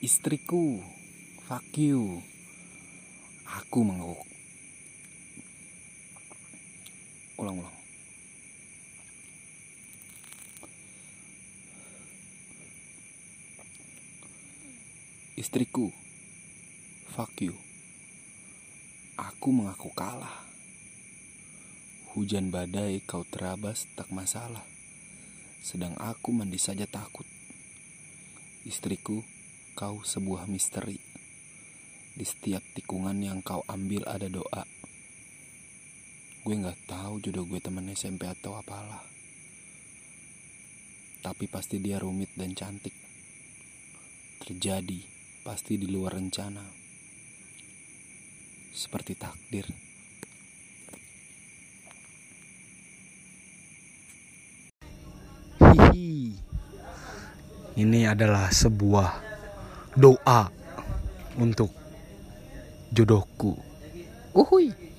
Istriku, fuck you. Aku mengutuk. Ulang-ulang. Istriku, fuck you. Aku mengaku kalah. Hujan badai kau terabas tak masalah. Sedang aku mandi saja takut. Istriku, kau sebuah misteri. Di setiap tikungan yang kau ambil ada doa. Gue nggak tahu jodoh gue temen SMP atau apalah. Tapi pasti dia rumit dan cantik. Terjadi pasti di luar rencana. Seperti takdir. Hihi. Ini adalah sebuah doa untuk jodohku. Uhui.